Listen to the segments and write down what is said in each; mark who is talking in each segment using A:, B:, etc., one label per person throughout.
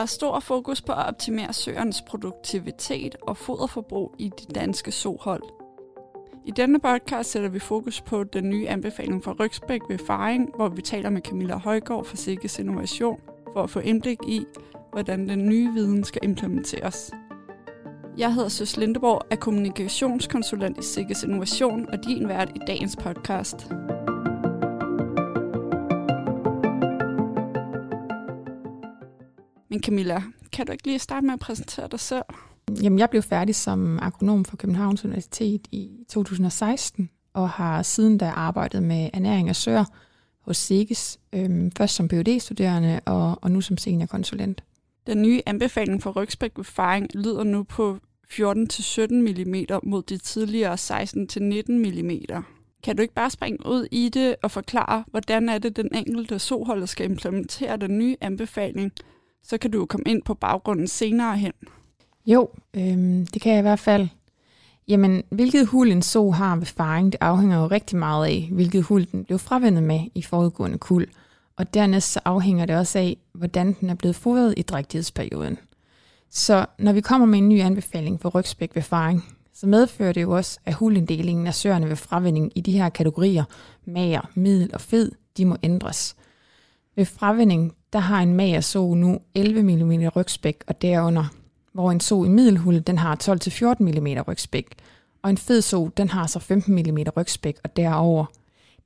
A: er stor fokus på at optimere søernes produktivitet og foderforbrug i de danske sohold. I denne podcast sætter vi fokus på den nye anbefaling fra Rygsbæk ved Faring, hvor vi taler med Camilla Højgaard fra Sikkes Innovation for at få indblik i, hvordan den nye viden skal implementeres. Jeg hedder Søs Lindeborg, er kommunikationskonsulent i Sikkes Innovation og din vært i dagens podcast. Men Camilla, kan du ikke lige starte med at præsentere dig selv?
B: Jamen, jeg blev færdig som agronom for Københavns Universitet i 2016, og har siden da arbejdet med ernæring af søer hos SIGES, øhm, først som phd studerende og, og nu som seniorkonsulent.
A: Den nye anbefaling for rygsbæk lyder nu på 14-17 mm mod de tidligere 16-19 mm. Kan du ikke bare springe ud i det og forklare, hvordan er det, den enkelte soholder skal implementere den nye anbefaling, så kan du jo komme ind på baggrunden senere hen.
B: Jo, øhm, det kan jeg i hvert fald. Jamen, hvilket hul en so har ved faring, det afhænger jo rigtig meget af, hvilket hul den blev fravendet med i forudgående kul. Og dernæst så afhænger det også af, hvordan den er blevet fodret i drægtighedsperioden. Så når vi kommer med en ny anbefaling for rygspæk ved faring, så medfører det jo også, at hulinddelingen af søerne ved fravending i de her kategorier, mager, middel og fed, de må ændres. Ved fravending, der har en magerso nu 11 mm rygspæk og derunder, hvor en so i middelhul, den har 12-14 mm rygspæk, og en fed so, den har så 15 mm rygspæk og derover.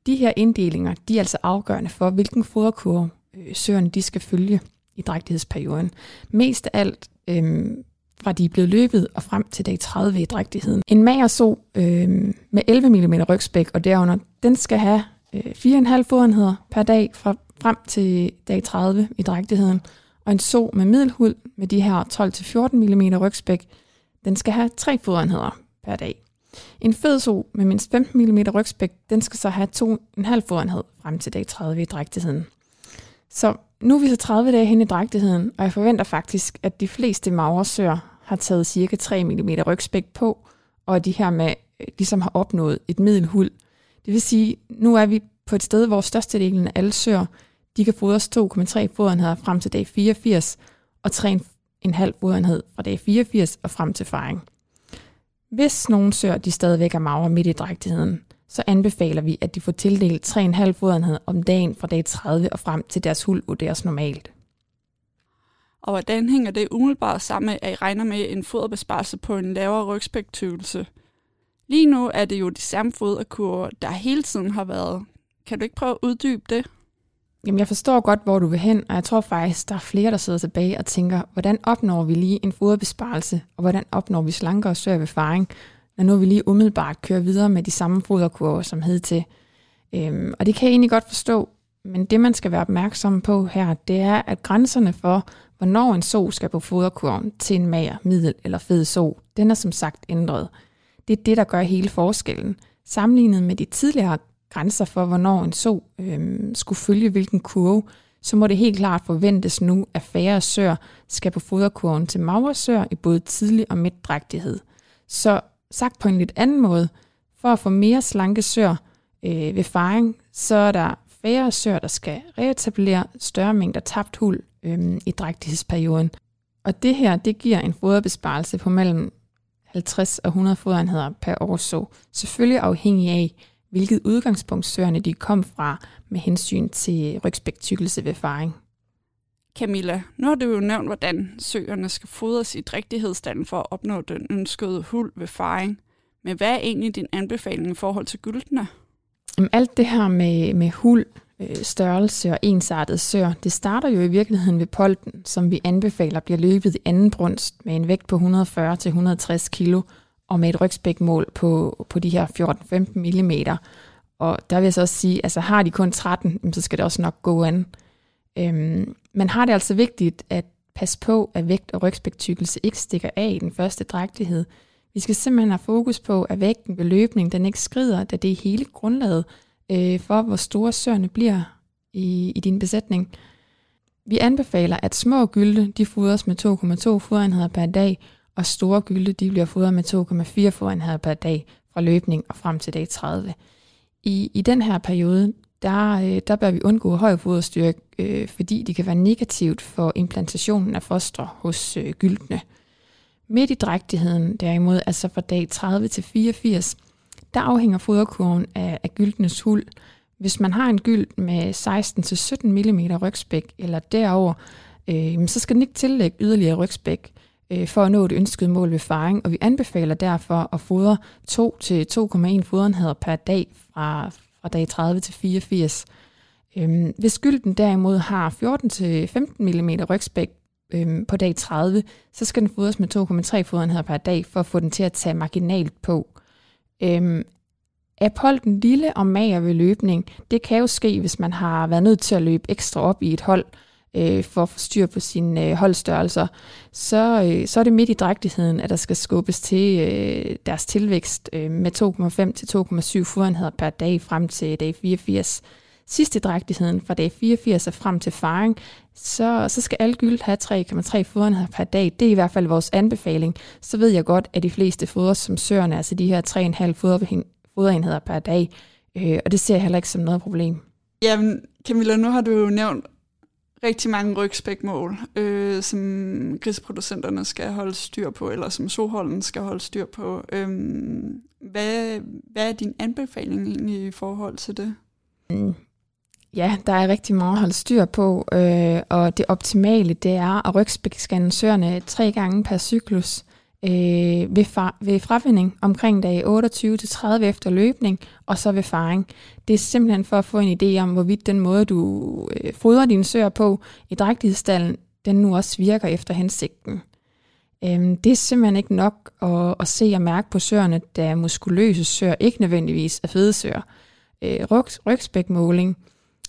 B: De her inddelinger, de er altså afgørende for, hvilken foderkurve øh, søerne de skal følge i drægtighedsperioden. Mest af alt øhm, fra de er blevet løbet og frem til dag 30 i drægtigheden. En mager so øhm, med 11 mm rygspæk og derunder, den skal have Øh, 4,5 fodenheder per dag fra frem til dag 30 i drægtigheden. Og en so med middelhud med de her 12-14 mm rygspæk, den skal have 3 fodenheder per dag. En fed so med mindst 15 mm rygspæk, den skal så have 2,5 fodenhed frem til dag 30 i drægtigheden. Så nu er vi så 30 dage hen i drægtigheden, og jeg forventer faktisk, at de fleste magresøer har taget cirka 3 mm rygspæk på, og de her med øh, ligesom har opnået et middelhul. Det vil sige, nu er vi på et sted, hvor størstedelen af alle søer, de kan fodres 2,3 fodenheder frem til dag 84, og 3,5 fodenhed fra dag 84 og frem til faring. Hvis nogen søer de stadigvæk er magre midt i drægtigheden, så anbefaler vi, at de får tildelt 3,5 fodenhed om dagen fra dag 30 og frem til deres hul vurderes normalt.
A: Og hvordan hænger det umiddelbart sammen med, at I regner med en foderbesparelse på en lavere rygspektøvelse? Lige nu er det jo de samme foderkurver, der hele tiden har været. Kan du ikke prøve at uddybe det?
B: Jamen, jeg forstår godt, hvor du vil hen, og jeg tror faktisk, der er flere, der sidder tilbage og tænker, hvordan opnår vi lige en foderbesparelse, og hvordan opnår vi slankere og større befaring, når nu vi lige umiddelbart kører videre med de samme foderkurver som hed til. Øhm, og det kan jeg egentlig godt forstå, men det man skal være opmærksom på her, det er, at grænserne for, hvornår en so skal på foderkurven til en mager, middel eller fed so, den er som sagt ændret. Det er det, der gør hele forskellen. Sammenlignet med de tidligere grænser for, hvornår en so øhm, skulle følge hvilken kurve, så må det helt klart forventes nu, at færre sør skal på foderkurven til magersør i både tidlig og midtdrægtighed. Så sagt på en lidt anden måde, for at få mere slanke sør øh, ved faring, så er der færre sør, der skal reetablere større mængder tabt hul øh, i drægtighedsperioden. Og det her, det giver en foderbesparelse på mellem 50 og 100 foderenheder per år, så selvfølgelig afhængig af, hvilket udgangspunkt søerne de kom fra med hensyn til rygspektykkelse ved faring.
A: Camilla, nu har du jo nævnt, hvordan søerne skal fodres i drægtighedsstanden for at opnå den ønskede hul ved faring. Men hvad er egentlig din anbefaling i forhold til gyldene?
B: Alt det her med, med hul, øh, størrelse og ensartet sør, det starter jo i virkeligheden ved polten, som vi anbefaler bliver løbet i anden brunst med en vægt på 140-160 kg og med et rygspækmål på, på de her 14-15 mm. Og der vil jeg så også sige, altså har de kun 13, så skal det også nok gå an. Øhm, men har det altså vigtigt at passe på, at vægt og rygspæktykkelse ikke stikker af i den første drægtighed. Vi skal simpelthen have fokus på, at vægten ved løbning den ikke skrider, da det er hele grundlaget øh, for, hvor store søerne bliver i, i din besætning. Vi anbefaler, at små gylde de fodres med 2,2 foderenheder per dag, og store gylde de bliver fodret med 2,4 foderenheder per dag fra løbning og frem til dag 30. I, I den her periode, der, øh, der bør vi undgå høj foderstyrke, øh, fordi det kan være negativt for implantationen af foster hos øh, gyldne. Midt i drægtigheden derimod, altså fra dag 30 til 84, der afhænger foderkurven af, af gyldnes hul. Hvis man har en gyld med 16-17 mm rygspæk eller derover, øh, så skal den ikke tillægge yderligere rygspæk øh, for at nå det ønskede mål ved faring, og vi anbefaler derfor at fodre 2-2,1 foderenheder per dag fra, fra dag 30 til 84. Øh, hvis gylden derimod har 14-15 mm rygspæk øh, på dag 30, så skal den fodres med 2,3 foderenheder per dag for at få den til at tage marginalt på. Øhm, er polten lille og mager ved løbning? Det kan jo ske, hvis man har været nødt til at løbe ekstra op i et hold øh, for at få styr på sine øh, holdstørrelser. Så, øh, så er det midt i drægtigheden, at der skal skubbes til øh, deres tilvækst øh, med 2,5 til 2,7 fodenheder per dag frem til dag 84. Sidst i drægtigheden fra dag 84 og frem til faring, så, så skal alle gyldt have 3,3 fodenheder per dag. Det er i hvert fald vores anbefaling. Så ved jeg godt, at de fleste foder som søerne, altså de her 3,5 foderenheder per dag, øh, og det ser jeg heller ikke som noget problem.
A: Jamen, Camilla, nu har du jo nævnt rigtig mange rygspækmål, øh, som griseproducenterne skal holde styr på, eller som soholden skal holde styr på. Øh, hvad, hvad er din anbefaling egentlig i forhold til det?
B: Ja, der er rigtig meget at holde styr på, øh, og det optimale det er at rygspækscanne søerne tre gange per cyklus øh, ved, fra, ved fravinding omkring dag 28-30 efter løbning, og så ved faring. Det er simpelthen for at få en idé om, hvorvidt den måde, du øh, fodrer dine søer på i drægtighedsstallen, den nu også virker efter hensigten. Øh, det er simpelthen ikke nok at, at se og mærke på søerne, da muskuløse søer ikke nødvendigvis er fede søer. Øh, ryg, rygspækmåling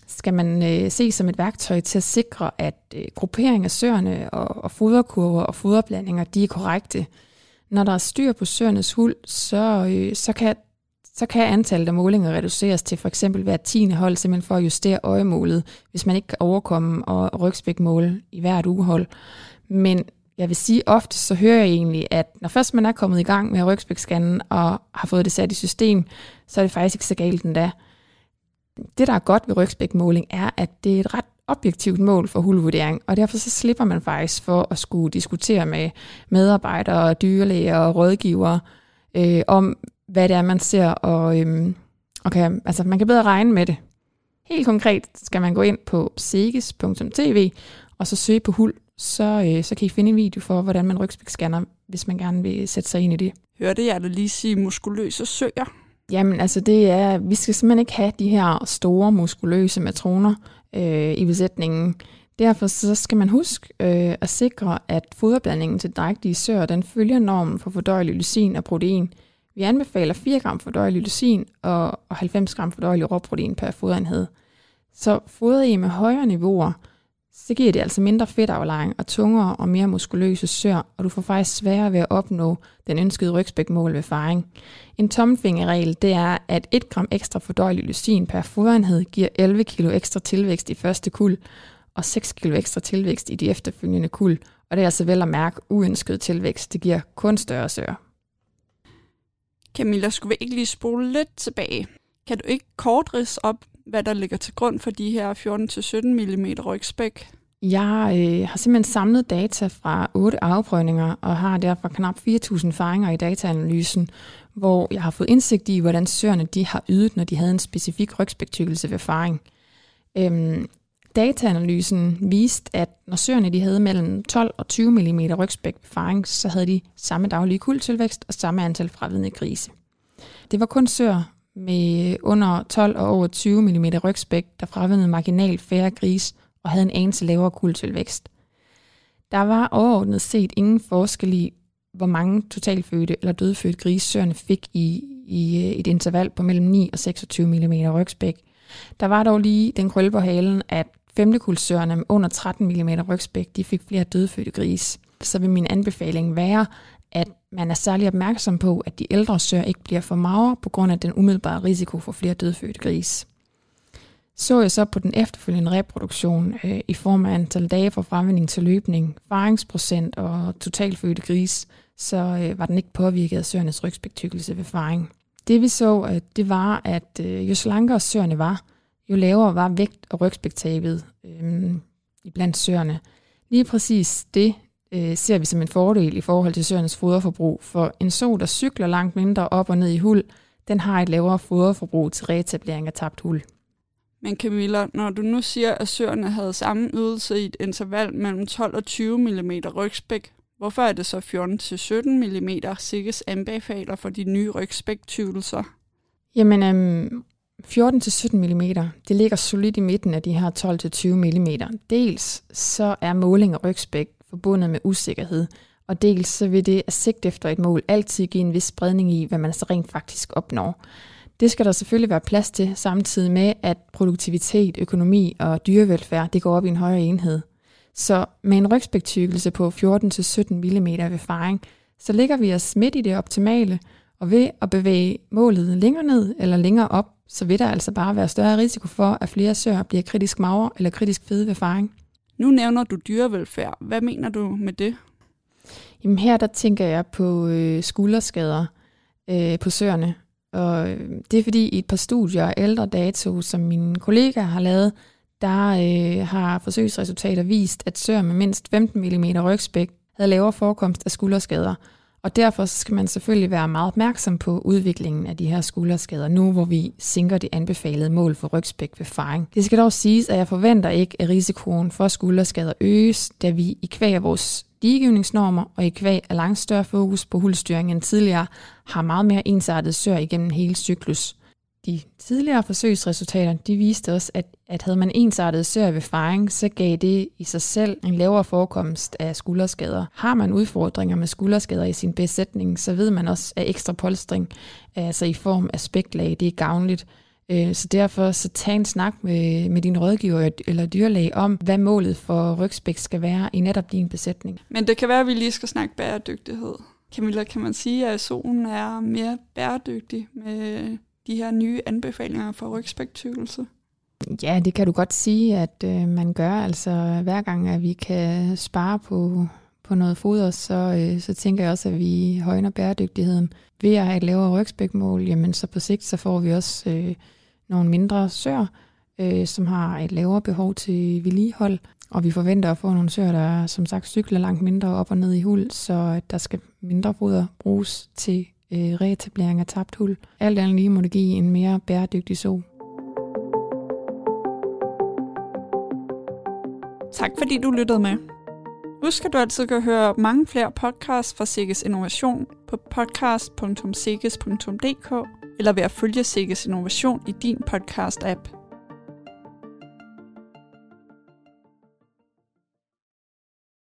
B: skal man øh, se som et værktøj til at sikre, at øh, gruppering af søerne og, og foderkurver og foderblandinger, de er korrekte. Når der er styr på søernes hul, så, øh, så, kan, så kan antallet af målinger reduceres til for eksempel hver tiende hold, simpelthen for at justere øjemålet, hvis man ikke kan overkomme og rygspækmåle i hvert ugehold. Men jeg vil sige, ofte så hører jeg egentlig, at når først man er kommet i gang med rygspækscannen og har fået det sat i system, så er det faktisk ikke så galt endda. Det, der er godt ved rygspækmåling, er, at det er et ret objektivt mål for hulvurdering, og derfor så slipper man faktisk for at skulle diskutere med medarbejdere, dyrlæger og rådgivere øh, om, hvad det er, man ser, og, øh, okay, altså, man kan bedre regne med det. Helt konkret skal man gå ind på seges.tv og så søge på hul, så, øh, så kan I finde en video for, hvordan man rygspækscanner, hvis man gerne vil sætte sig ind i det.
A: Hørte jeg da lige sige muskuløse søer?
B: Jamen, altså det er, vi skal simpelthen ikke have de her store muskuløse matroner øh, i besætningen. Derfor så skal man huske øh, at sikre, at foderblandingen til drægtige søer, den følger normen for fordøjelig lysin og protein. Vi anbefaler 4 gram fordøjelig lysin og 90 gram fordøjelig råprotein per foderenhed. Så foder I med højere niveauer, så giver det altså mindre fedtaflejring og tungere og mere muskuløse sør, og du får faktisk sværere ved at opnå den ønskede rygspækmål ved faring. En tommelfingerregel, det er, at 1 gram ekstra fordøjelig lysin per foderenhed giver 11 kg ekstra tilvækst i første kul, og 6 kg ekstra tilvækst i de efterfølgende kul, og det er altså vel at mærke uønsket tilvækst, det giver kun større sør.
A: Camilla, skulle vi ikke lige spole lidt tilbage? Kan du ikke kort op, hvad der ligger til grund for de her 14-17 mm rygspæk?
B: Jeg øh, har simpelthen samlet data fra otte afprøvninger og har derfor knap 4.000 faringer i dataanalysen, hvor jeg har fået indsigt i, hvordan søerne de har ydet, når de havde en specifik rygspæktykkelse ved faring. Øhm, dataanalysen viste, at når søerne de havde mellem 12 og 20 mm rygspæk ved faring, så havde de samme daglige kuldtilvækst og samme antal fravidende grise. Det var kun søer med under 12 og over 20 mm rygspæk, der fravindede marginalt færre gris og havde en anelse lavere kuldtilvækst. Der var overordnet set ingen forskel i, hvor mange totalfødte eller dødfødte grisøerne fik i, i øh, et interval på mellem 9 og 26 mm rygspæk. Der var dog lige den krølle på halen, at femtekulsørerne med under 13 mm rygspæk, de fik flere dødfødte gris. Så vil min anbefaling være, at man er særlig opmærksom på, at de ældre sør ikke bliver for magre på grund af den umiddelbare risiko for flere dødfødte gris. Så jeg så på den efterfølgende reproduktion øh, i form af antal dage fra fremvinding til løbning, faringsprocent og totalfødte gris, så øh, var den ikke påvirket af søernes rygspektykkelse ved faring. Det vi så, øh, det var, at øh, jo slankere søerne var, jo lavere var vægt- og rygspektabet øh, blandt søerne. Lige præcis det øh, ser vi som en fordel i forhold til søernes foderforbrug, for en so, der cykler langt mindre op og ned i hul, den har et lavere foderforbrug til reetablering af tabt hul.
A: Men Camilla, når du nu siger, at søerne havde samme ydelse i et interval mellem 12 og 20 mm rygspæk, hvorfor er det så 14-17 mm sikkes anbefaler for de nye rygspæktyvelser?
B: Jamen, øhm, 14-17 mm, det ligger solidt i midten af de her 12-20 mm. Dels så er måling af rygspæk forbundet med usikkerhed, og dels så vil det at sigte efter et mål altid give en vis spredning i, hvad man så rent faktisk opnår. Det skal der selvfølgelig være plads til, samtidig med, at produktivitet, økonomi og dyrevelfærd det går op i en højere enhed. Så med en rygspektykkelse på 14-17 mm ved faring, så ligger vi os midt i det optimale, og ved at bevæge målet længere ned eller længere op, så vil der altså bare være større risiko for, at flere søer bliver kritisk magre eller kritisk fede ved faring.
A: Nu nævner du dyrevelfærd. Hvad mener du med det?
B: Jamen her der tænker jeg på øh, skulderskader øh, på søerne. Og øh, det er fordi i et par studier af ældre dato, som mine kollegaer har lavet, der øh, har forsøgsresultater vist, at søer med mindst 15 mm rygspæk havde lavere forekomst af skulderskader. Og derfor skal man selvfølgelig være meget opmærksom på udviklingen af de her skulderskader, nu hvor vi sænker det anbefalede mål for rygspæk ved faring. Det skal dog siges, at jeg forventer ikke, at risikoen for skulderskader øges, da vi i kvæg af vores digegivningsnormer og i kvæg af langt større fokus på hulstyring end tidligere, har meget mere ensartet sør igennem hele cyklus. De tidligere forsøgsresultater de viste os, at, at havde man ensartet sør ved faring, så gav det i sig selv en lavere forekomst af skulderskader. Har man udfordringer med skulderskader i sin besætning, så ved man også, at ekstra polstring, altså i form af spæklag, det er gavnligt. Øh, så derfor så tag en snak med, med din rådgiver eller dyrlæge om, hvad målet for rygspæk skal være i netop din besætning.
A: Men det kan være, at vi lige skal snakke bæredygtighed. Camilla, kan man sige, at solen er mere bæredygtig med de her nye anbefalinger for rygspektykelse?
B: Ja, det kan du godt sige, at øh, man gør. Altså hver gang, at vi kan spare på, på noget foder, så, øh, så tænker jeg også, at vi højner bæredygtigheden. Ved at have et lavere rygspækmål, jamen så på sigt, så får vi også øh, nogle mindre sør, øh, som har et lavere behov til vedligehold. Og vi forventer at få nogle søer, der som sagt cykler langt mindre op og ned i hul, så der skal mindre foder bruges til øh, reetablering af tabt hul. Alt andet lige må det give en mere bæredygtig so.
A: Tak fordi du lyttede med. Husk, at du altid kan høre mange flere podcasts fra Sikkes Innovation på podcast.sikkes.dk eller ved at følge Sikkes Innovation i din podcast-app.